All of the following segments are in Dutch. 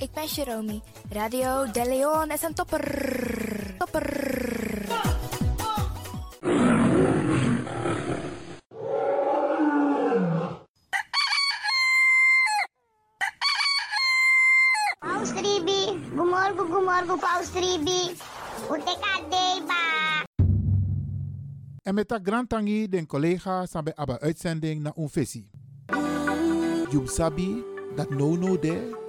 ik ben Jeromy. Radio De Leon is een topper. Topper. Paus Ribi, gumorgo gumorgo Paus Ribi. Uteka deba. En met dat grantangi den collega sabe aba uitzending na unfesi. Jub sabi dat no no de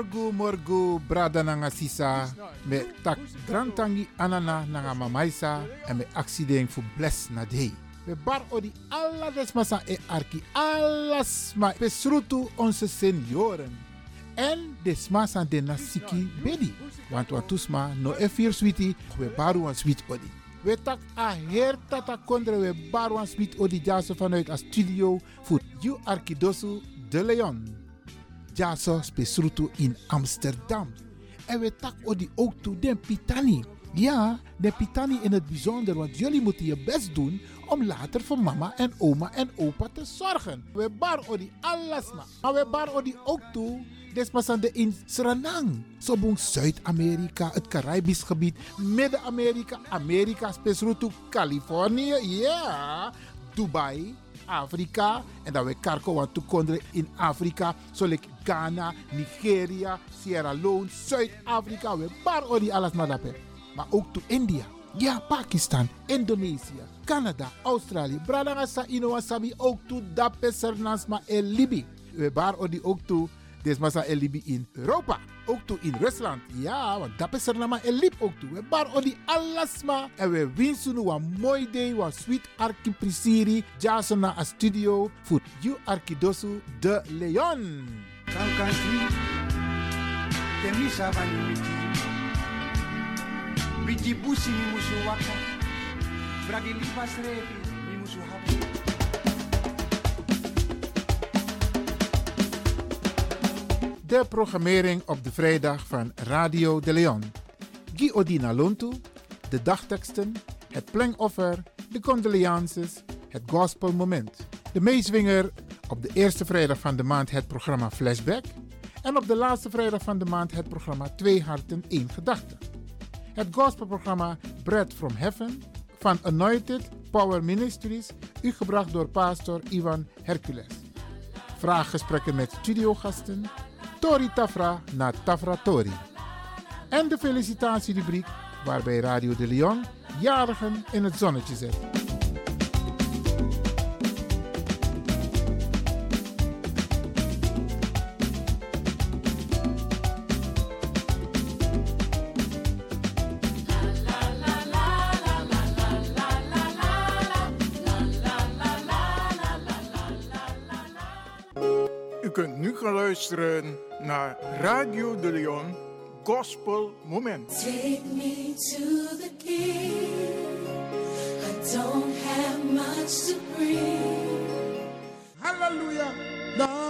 Morgu morgu brada nanga sisa me tak grantangi anana nanga mamaisa en me accident fu bless na dei. We bar odi alla desmasa e arki alles ma besrutu onze senioren. En desmasa de nasiki bedi. Want watusma no e fir switi we baru wan sweet odi. We tak a her tata kondre we baru wan sweet odi jaso vanuit a studio voor you arkidosu de Leon. Jaso spesrutu in Amsterdam. En we tak odi ook toe den pitani. Ja, de pitani in het bijzonder, want jullie moeten je best doen om later voor mama en oma en opa te zorgen. We bar odi alles ma. Maar we bar odi ook toe Despasande in Suriname. Sobong Zuid-Amerika, het Caribisch gebied, Midden-Amerika, Amerika, spesrutu Californië, ja, Dubai, Afrika. En dat we karko want toekonderen in Afrika. Zoals Ghana, Nigeria, Sierra Leone, Zuid-Afrika. We bar odi alles maar daarbij. Maar ook to India. Ja, Pakistan, Indonesië, Canada, Australië. Bradangasa Inowasabi ook to dape Sernasma en Libi. We bar odi ook to Desmasa en Libi in Europa. Ook toe in Rusland. Ja, want dat is er nama en lip ook toe. We bar odi alasma. En we winsten nu een mooi day. Een sweet arki prisiri. Na a studio. Voor you arkidosu de Leon. Kankansi, temisa vanyu miti. Biti busi mi musu De programmering op de vrijdag van Radio de Leon. Guy Odina Lontu, de dagteksten, het plengoffer, de condolences, het gospelmoment. De meezwinger op de eerste vrijdag van de maand het programma Flashback. En op de laatste vrijdag van de maand het programma Twee Harten, één Gedachte. Het gospelprogramma Bread from Heaven van Anointed Power Ministries, u gebracht door pastor Ivan Hercules. Vraaggesprekken met studiogasten, Tori Tafra na Tafra Tori. En de felicitatierubriek waarbij Radio de Leon jarigen in het zonnetje zet. Luisteren naar Radio de Leon Gospel Moment. Take me to the king. I don't have much to bring. Hallelujah. Dank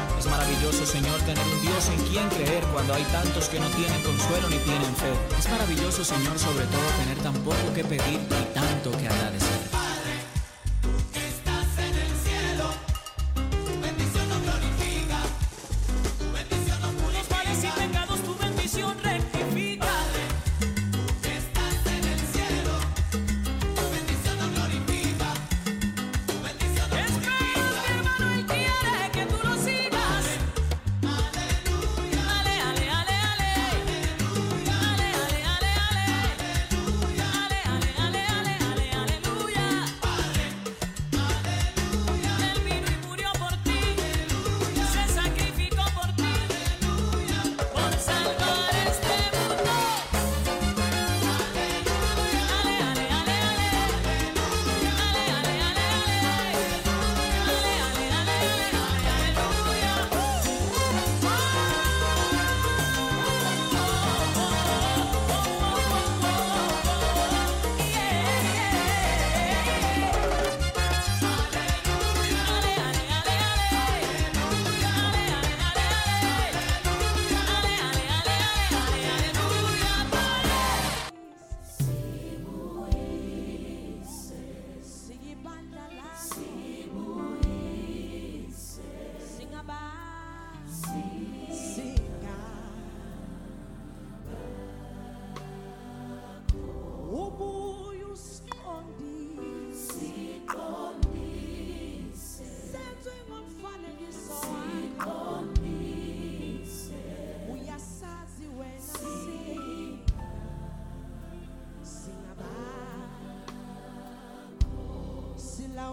maravilloso, Señor, tener un Dios en quien creer cuando hay tantos que no tienen consuelo ni tienen fe. Es maravilloso, Señor, sobre todo tener tan poco que pedir y tanto que agradecer.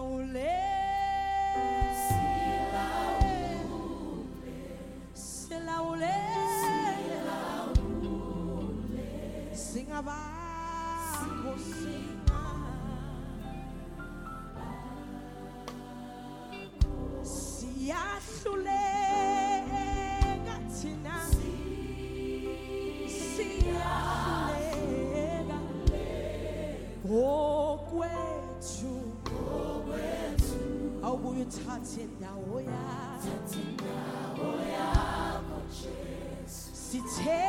o. Sithe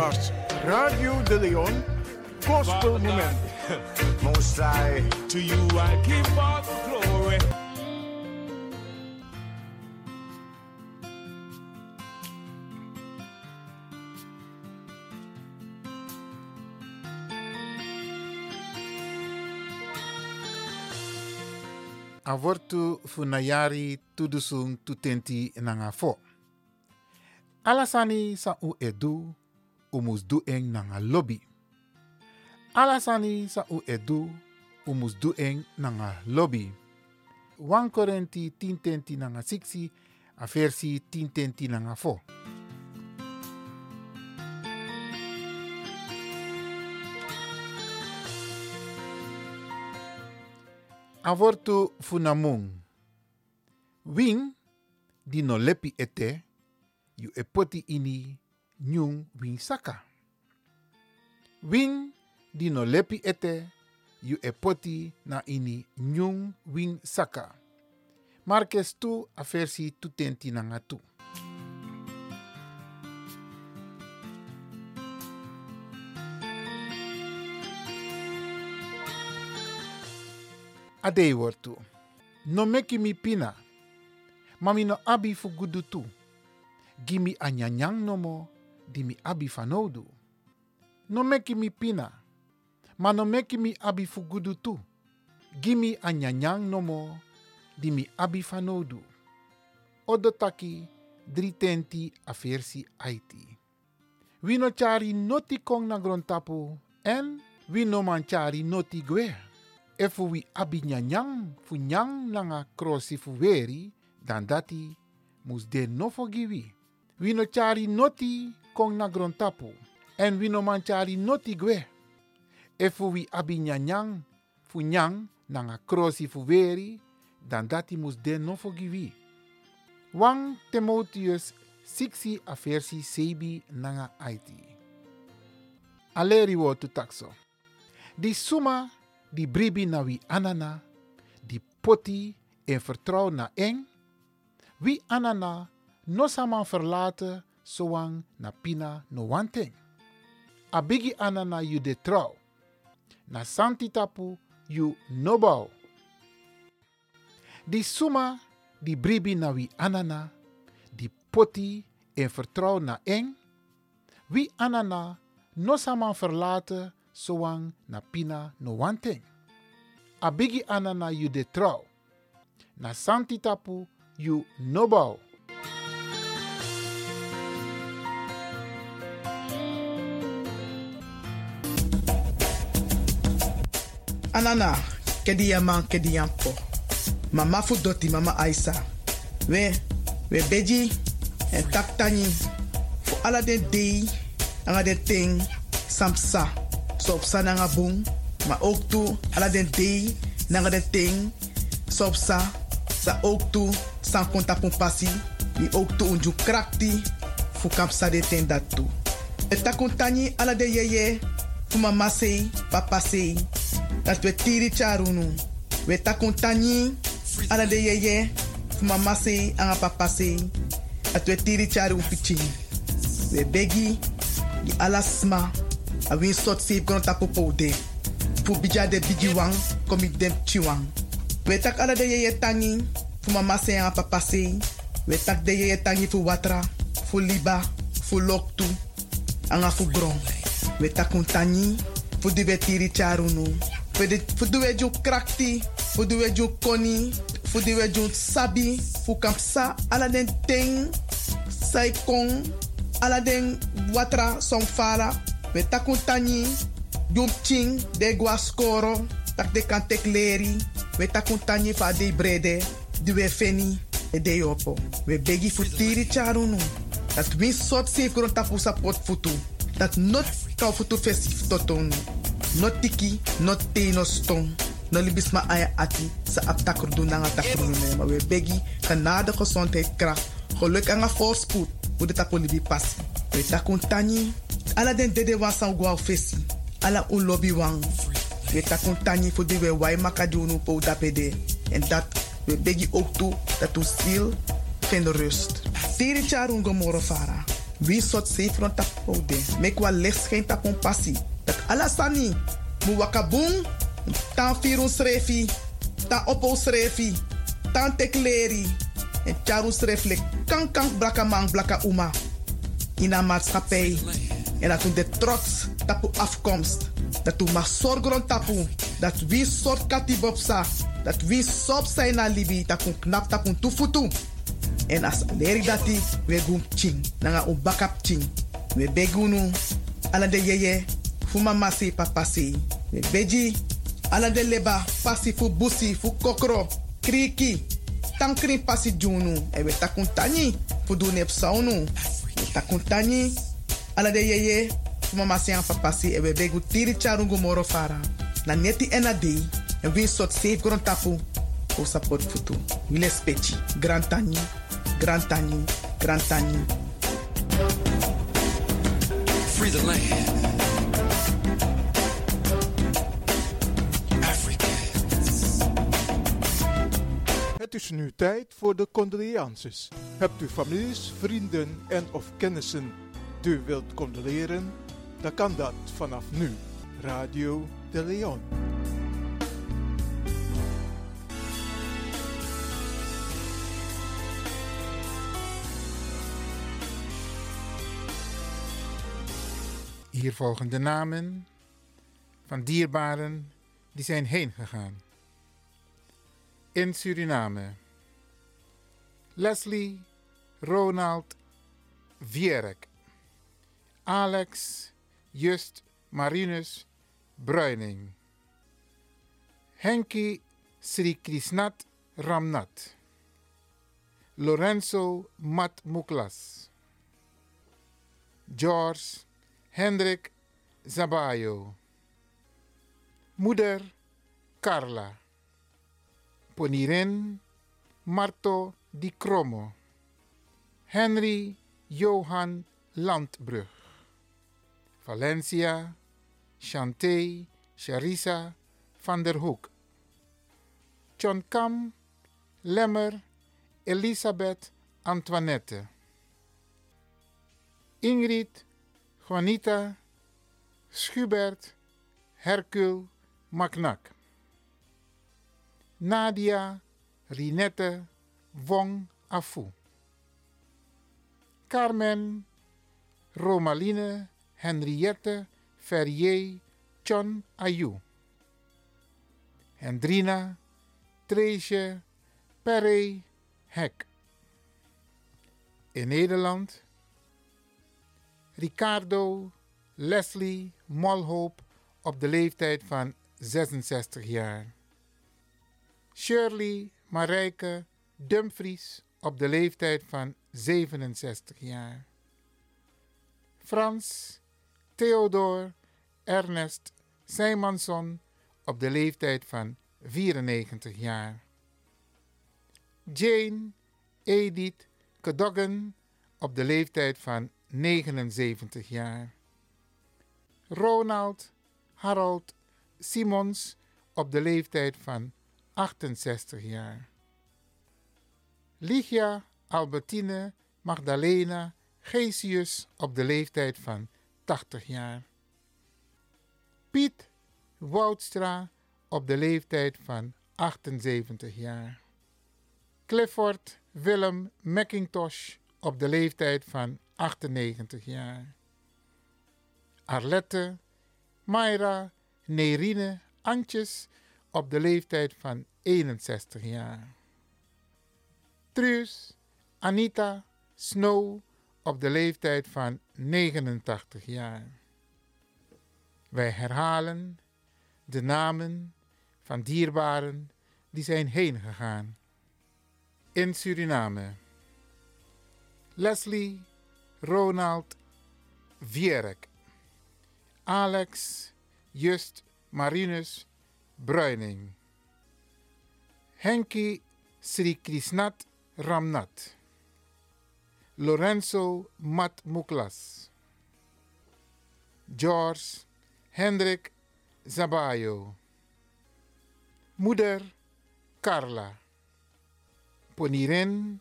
was Radio de Leon Gospel Moment. Most High, to you I give all the glory. avortu funayari tudusung tutenti nanga fo. Alasani sa u edu, umus dueng nanga lobby. Alasani sa u edu, umus dueng nanga lobby. 1 Korenti 10 nanga 6 a versi 10 nanga fo. avortu funamung. Wing di no lepi ete, yu e poti ini nyung wing saka. Wing di no lepi ete, yu e poti na ini nyung wing saka. Marques tu a versi tu tenti na nga tu. Adei wortu. No meki mi pina. Mami no abi fu gudu tu. Gimi anyanyang no mo, di mi abi fanodu. No meki mi pina. Ma no meki mi abi fu gudu tu. Gimi anyanyang no mo, di mi abi fanodu. Odotaki, dritenti a versi Haiti. Wino chari noti kong na grontapu en wino man chari noti gwe. Efu wi abi nyanyang fu nyang nanga krosi fu weri, dan dati mus de no forgivi. Wino chari noti kong na grontapu en wino man chari noti gwe. Efu wi abi nyanyang fu nyang nanga krosi fu dan dati mus de no forgivi. 1 Timotheus 6 a versi nanga Haiti. Aleri wo tu takso. Di suma di bribi na wi anana, di poti en vertrouw na eng, wi anana no saman verlaten zoang na pina no wanteng. Abigi anana yu de trouw, na santi tapu yu nobau. Di suma di bribi na wi anana, di poti en vertrouw na eng, wi anana no saman verlaten zoang na pina no wanteng. Abigi anana yu de trouw, na santi tapu yu nobau. Anana, kedi yaman kedi yampo. Mama fu doti mama Aisa. We, we beji en taktani. Fu ala den dei, anga den ting, samsa. So op sa nanga boom. Maar ook toe, ala den dei, nanga den ting, so sa. Sa ook toe, san konta. Wie ook unju krakti. Fu kapsa de ten dat toe. Eta kontani ala de yeye. Fu mama sei, papa sei. Dat we tiri charunu. We ta kontani ala de yeye. Mama sei, anga papa sei. Dat we tiri charu pichi. We begi, di ala sma. A win sot sip kono tapo po de. Fu bija de bigi wang, komi dem chiwang. We tak ala de yeye tangi. Fu mama sei, anga papa sei. We tak de yeye tangi fu watra. Fu liba, fu loktu. Anga fu gron. We tak kontani. Fu di we tiri charunu. We ju krakti. Fu di we ju koni. Fu di we ju sabi. Fu kampsa ala den ting. Sai kong. Ala den watra som fala. We takun tani. Jum ching. De gwa skoro. Tak de kan tek leri. We takun tani fa de brede. Di we feni. E de yopo. We begi fu tiri charunu. Dat win sot safe kron tapu sa pot futu. Dat not kau futu festif totonu. Not tiki, not te, no stong. No libis ma aya ati sa aptakur doen nanga takur ne. Maar we begi genade gezondheid kracht. Geluk en voorspoed. Hoe de tapu libi passi. We takun tani. Ala den dede wan san fesi. Ala un lobby wang. We takun tani voor die we wai makadunu po dapede. En dat we begi ook toe dat u ziel vindt rust. Tiri charun gomoro fara. Wie sot safe rond tap Oh de, mek wa licht schijnt op een passie. Alasani. Mu wakabung, tan firun srefi, tan oppo srefi, tan tekleri. En charu srefle kan kan blaka blaka uma. In een maatschappij. En dat we de trots tapu afkomst. Dat we maar zorgen tapu. Dat we soort katibopsa. Dat we sop zijn na libi. We knap tapu tufutu. En as leri dati, we gum ching. Nanga un bakap ching. We begunu. Ala de yeye. Fuma masi papasi. We beji. Ala de leba. Pasi fu busi fu kokro. Kriki. Tankri pasi junu. E we takun tani. Fu du nep saunu. We takun tani. Ala de yeye. Masi an papasi. E we begu tiri charungu moro fara. Na neti ena dei. En we sot safe grond tapu. Ko support futu. Wile speci. Grand tani. Grand tani. Grand tani. Free the land. Het is nu tijd voor de condolences. Hebt u families, vrienden en of kennissen die u wilt condoleren? Dan kan dat vanaf nu. Radio de Leon. Hier volgen de namen van dierbaren die zijn heen gegaan. In Suriname. Leslie Ronald Vierek. Alex Just Marinus Bruining. Henki Sri Krishnat Ramnat. Lorenzo Mat Muklas. George Hendrik Zabayo. Moeder Carla. Ponirin Marto Di Cromo. Henry Johan Landbrug. Valencia Chante Charissa van der Hoek. John Kam Lemmer Elisabeth Antoinette. Ingrid Juanita Schubert Hercule Macnak. Nadia Rinette Wong Afu. Carmen Romaline Henriette Ferrier John Ayu. Hendrina Treesje Perry Hek. In Nederland Ricardo Leslie Molhoop op de leeftijd van 66 jaar. Shirley Marijke Dumfries op de leeftijd van 67 jaar. Frans Theodor Ernest Sijmansson op de leeftijd van 94 jaar. Jane Edith Cadogan op de leeftijd van 79 jaar. Ronald Harold Simons op de leeftijd van 68 jaar. Ligia Albertine Magdalena Gesius op de leeftijd van 80 jaar. Piet Woudstra op de leeftijd van 78 jaar. Clifford Willem McIntosh op de leeftijd van 98 jaar. Arlette Mayra Nerine Antjes op de leeftijd van 61 jaar. Truus Anita Snow op de leeftijd van 89 jaar. Wij herhalen de namen van dierbaren die zijn heen gegaan. In Suriname. Leslie Ronald Vierek. Alex Just Marinus Bruining. Henki Sri Krishnat Ramnat. Lorenzo Mat Muklas. George Hendrik Zabayo. Moeder Carla. Ponirin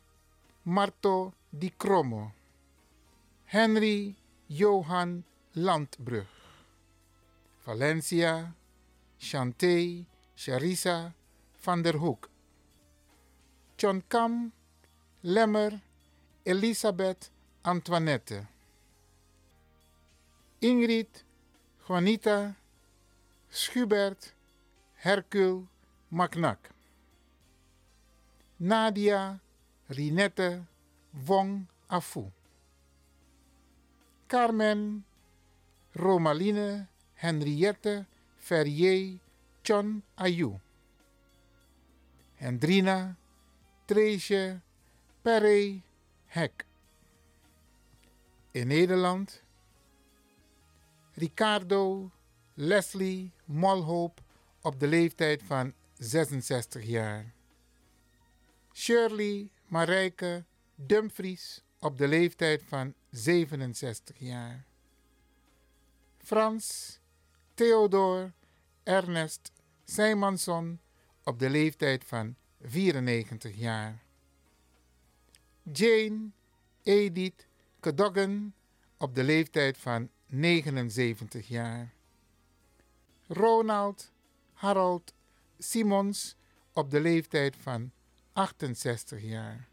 Marto Di Cromo. Henry Johan Landbrug. Valencia, Chantay, Charissa van der Hoek. John Kam, Lemmer, Elisabeth Antoinette. Ingrid, Juanita, Schubert, Hercule, Maknak. Nadia, Rinette, Wong Afu. Carmen, Romaline, Henriette, Ferrier, John Ayu. Hendrina, Treesje, Perry, Hek. In Nederland, Ricardo, Leslie Molhoop op de leeftijd van 66 jaar. Shirley Marijke Dumfries op de leeftijd van 67 jaar. Frans Theodor Ernest Sijmansson op de leeftijd van 94 jaar. Jane Edith Cadogan op de leeftijd van 79 jaar. Ronald Harold Simons op de leeftijd van 68 jaar.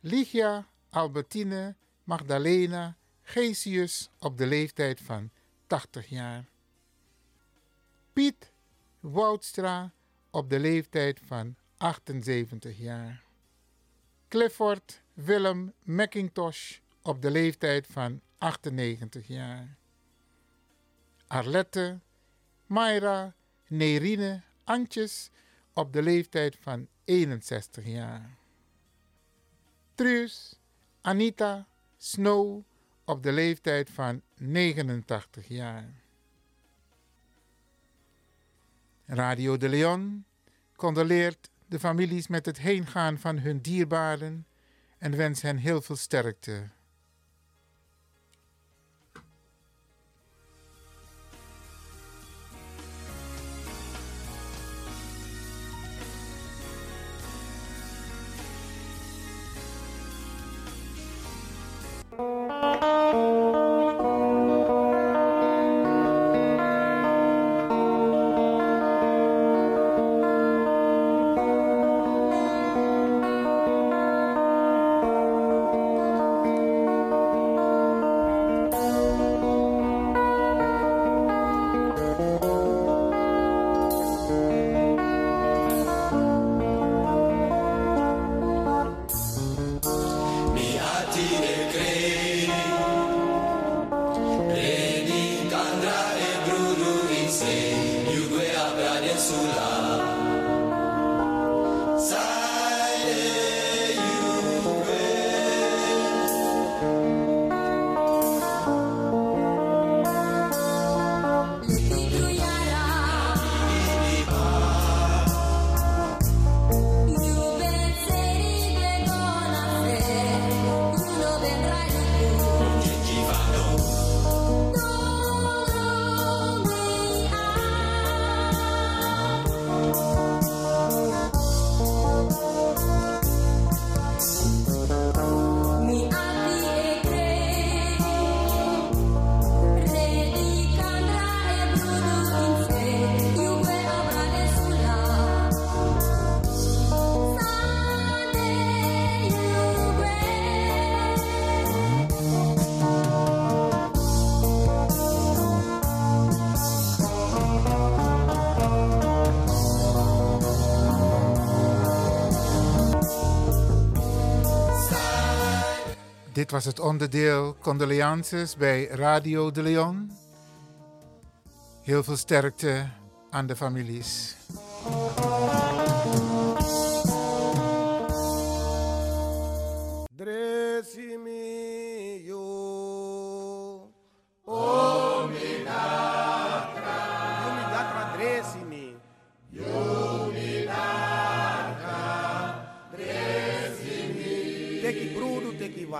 Ligia Albertine Magdalena Gesius op de leeftijd van 80 jaar. Piet Woudstra op de leeftijd van 78 jaar. Clifford Willem McIntosh op de leeftijd van 98 jaar. Arlette Mayra Nerine Antjes op de leeftijd van 61 jaar. Truus Anita Snow op de leeftijd van 89 jaar. Radio de Leon condoleert de families met het heengaan van hun dierbaren en wens hen heel veel sterkte. Dit was het onderdeel Condoleances bij Radio de Leon. Heel veel sterkte aan de families.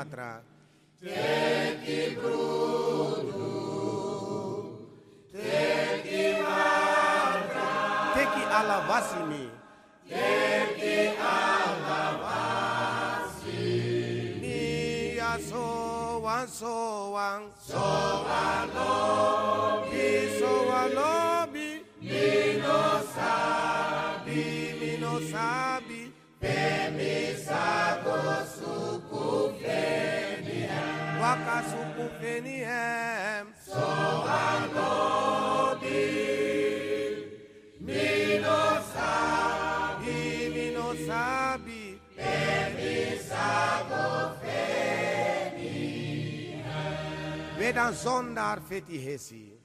idólatra da Sonderfetihesie.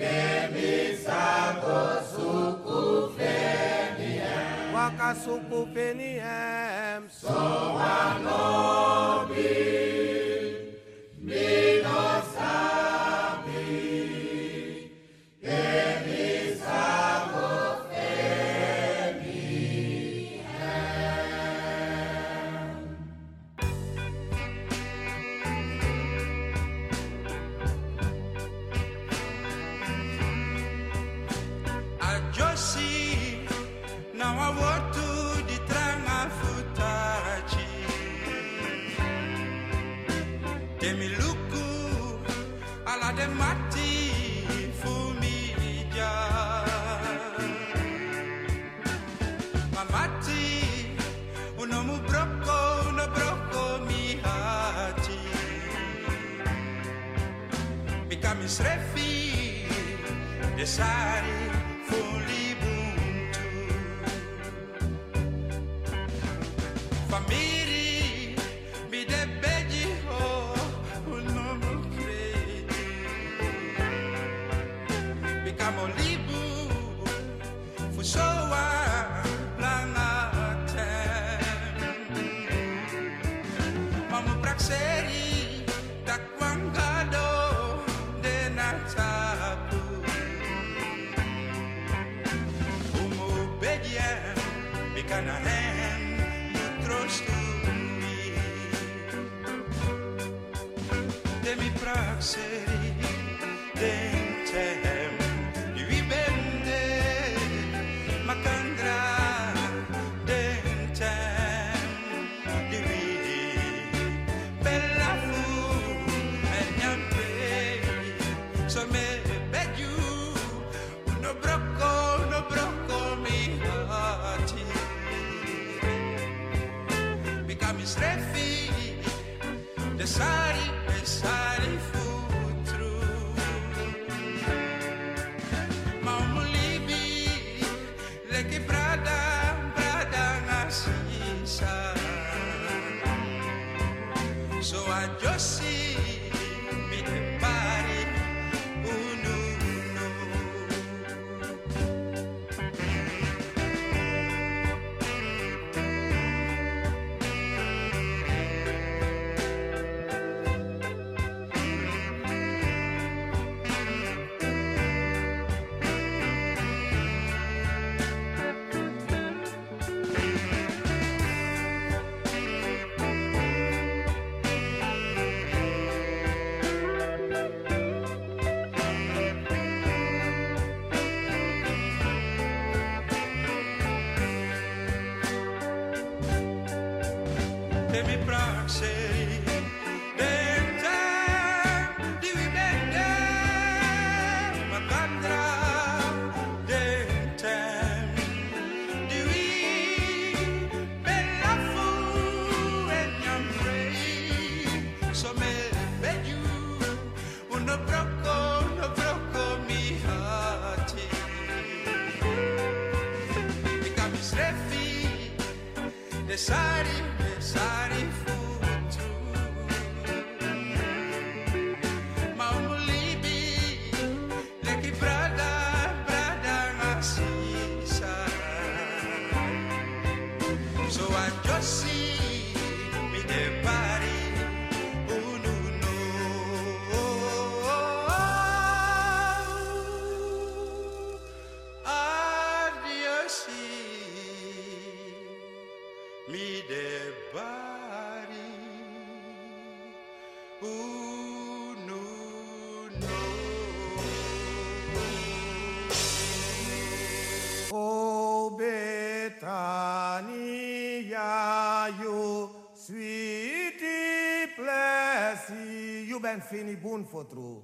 Bemisako suku feniem. Waka suku feniem. So anobi. decided fini boen voor true.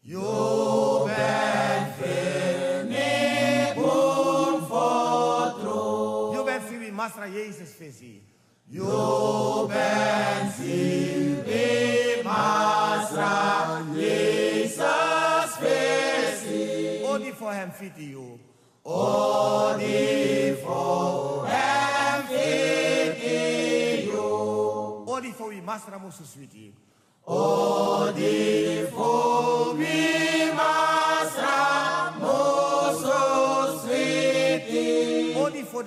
You ben fini boen voor true. You ben fini Masra Jezus visie. You ben fini Masra Jezus visie. Odi voor hem fiti you. Odi voor hem fiti you. Odi voor wie Masra moestu sweetie.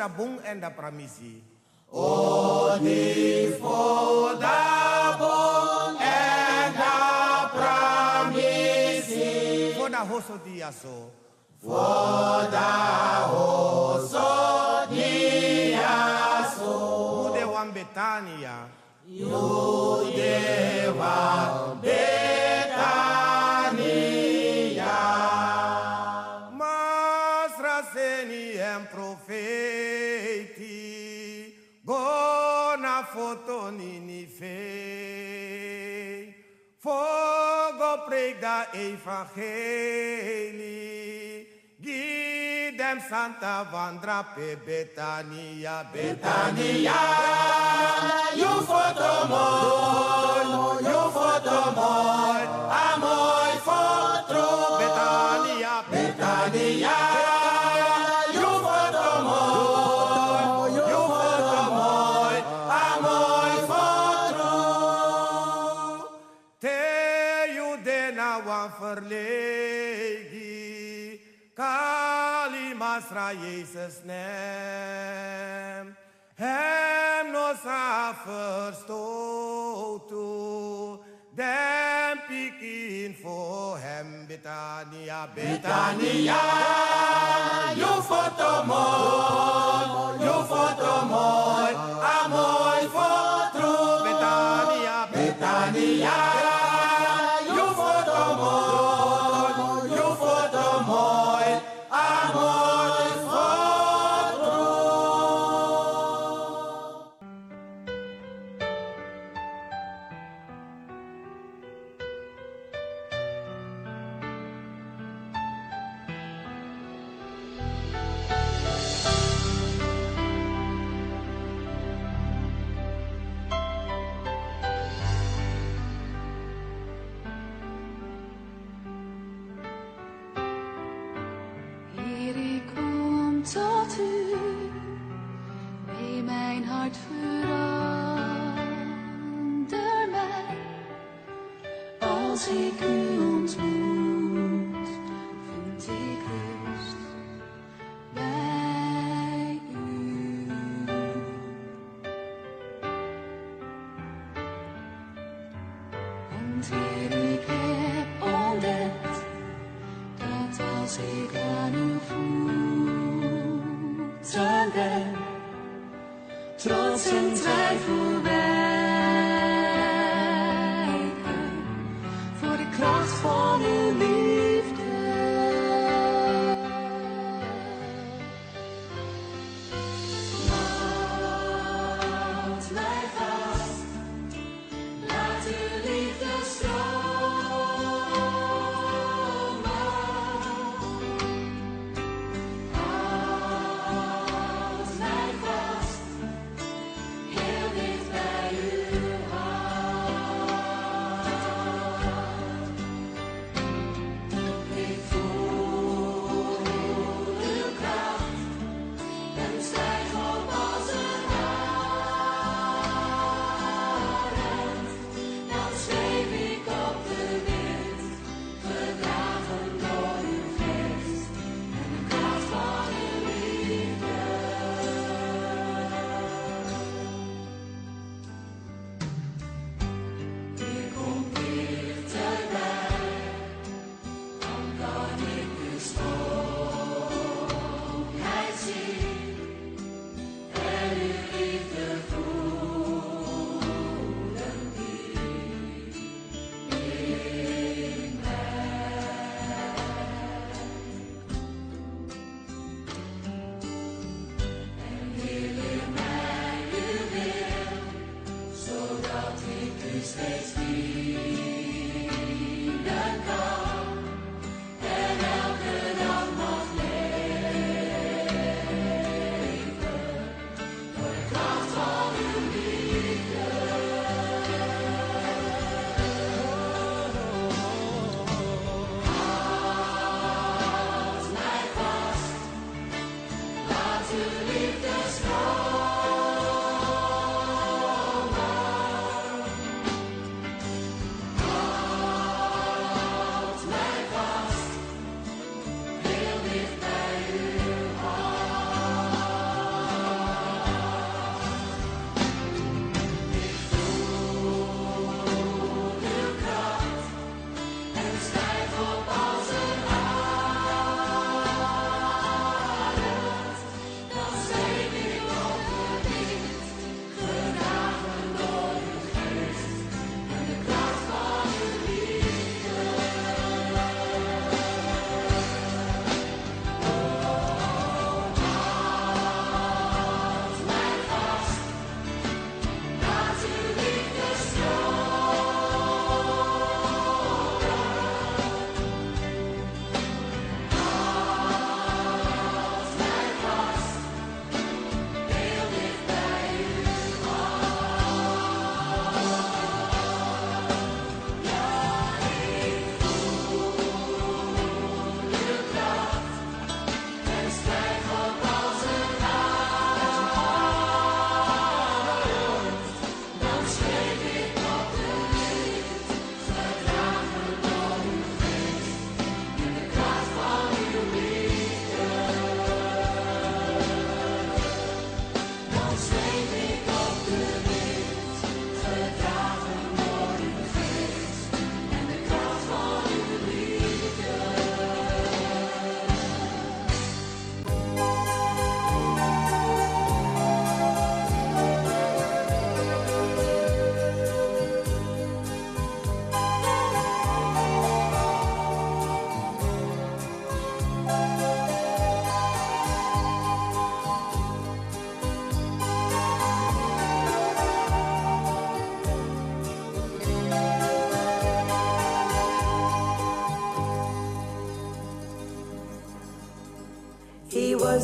da bom en da pramisi. O difo da bom en da pramisi. Foda rosso di aso. Foda rosso di aso. Mude wan Betania. Mude wan Betania. Mas raseni en profeta. Preek da evangelie. Give them Santa Vandra pe Betania, Betania. You foto mooi, you foto mooi. Amoy masra Jezus naam. Hem no sa verstoten. Dem pikin voor hem Betania, Betania. You foto mooi, you foto mooi. Amoy foto Betania, Betania. Hart verander mij. Als ik u ontmoet,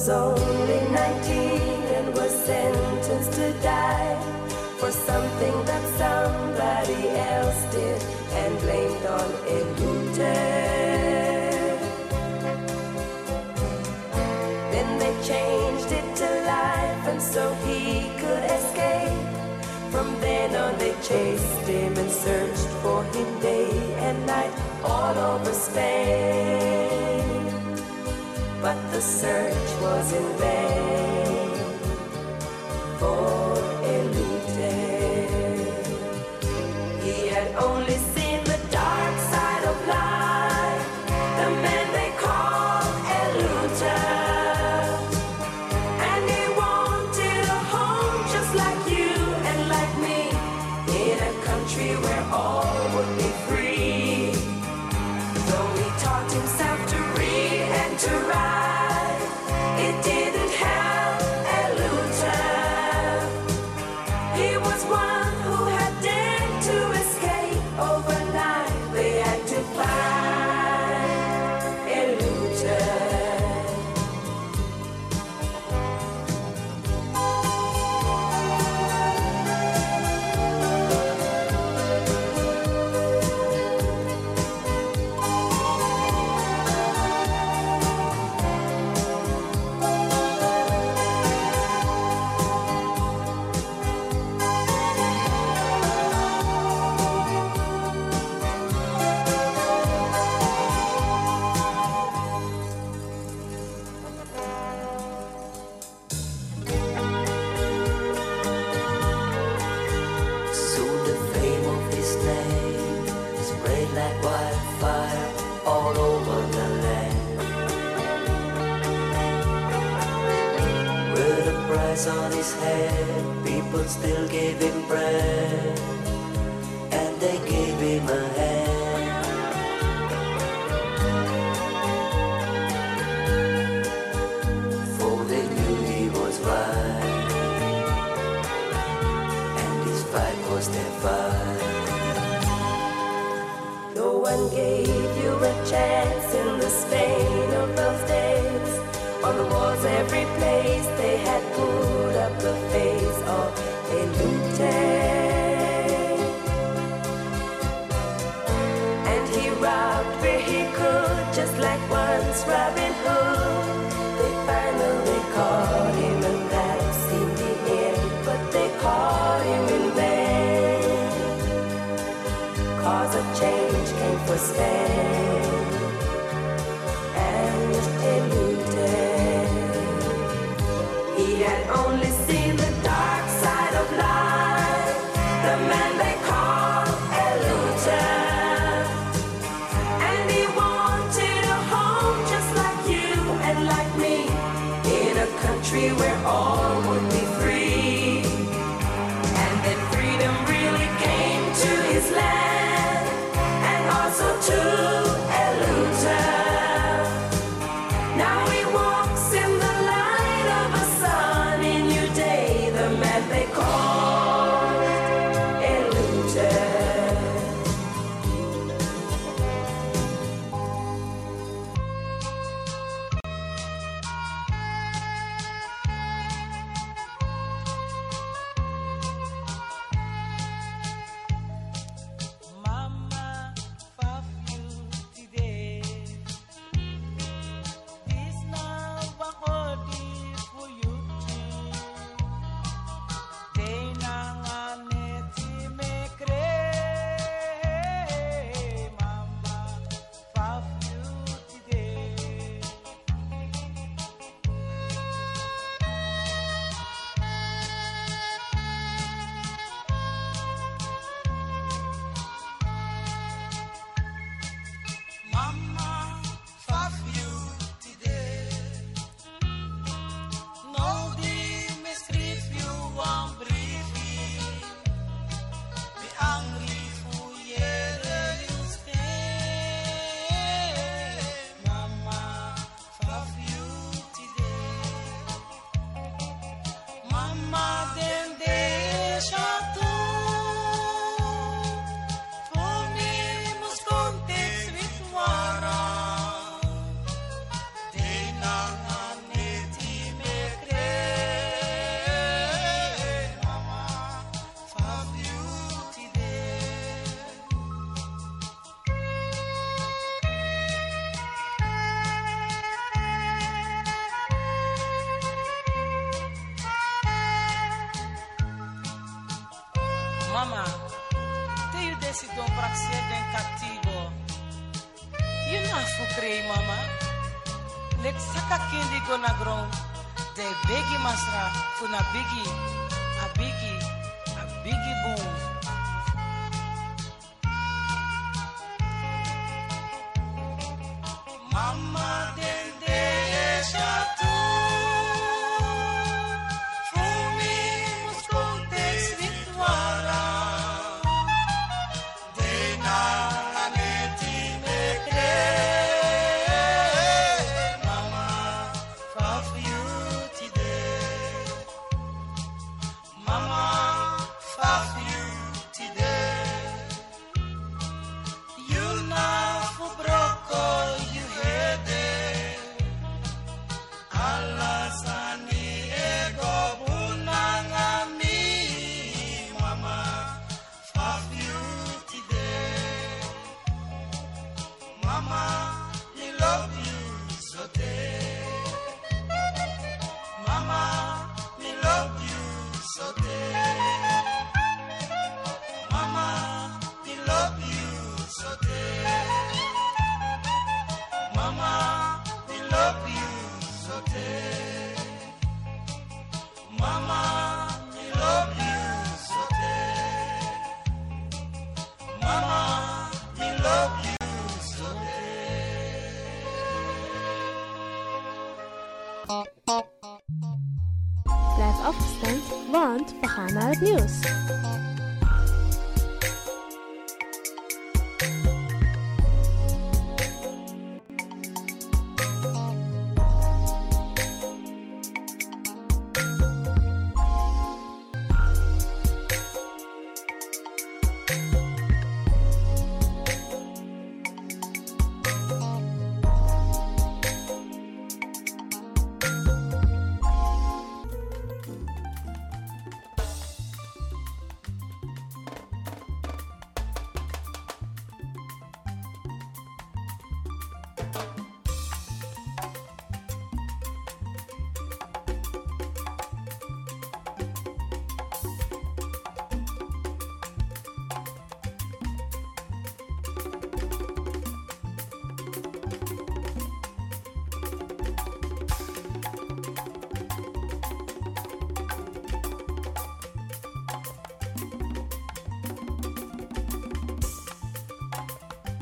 only 19 and was sentenced to die for something that somebody else did and blamed on Inter. Then they changed it to life and so he could escape. From then on they chased him and searched for him day and night all over Spain but the search was in vain. And he robbed where he could, just like once Robin Hood. They finally caught him, and that seemed the end. But they caught him in vain. Cause a change came for Spain.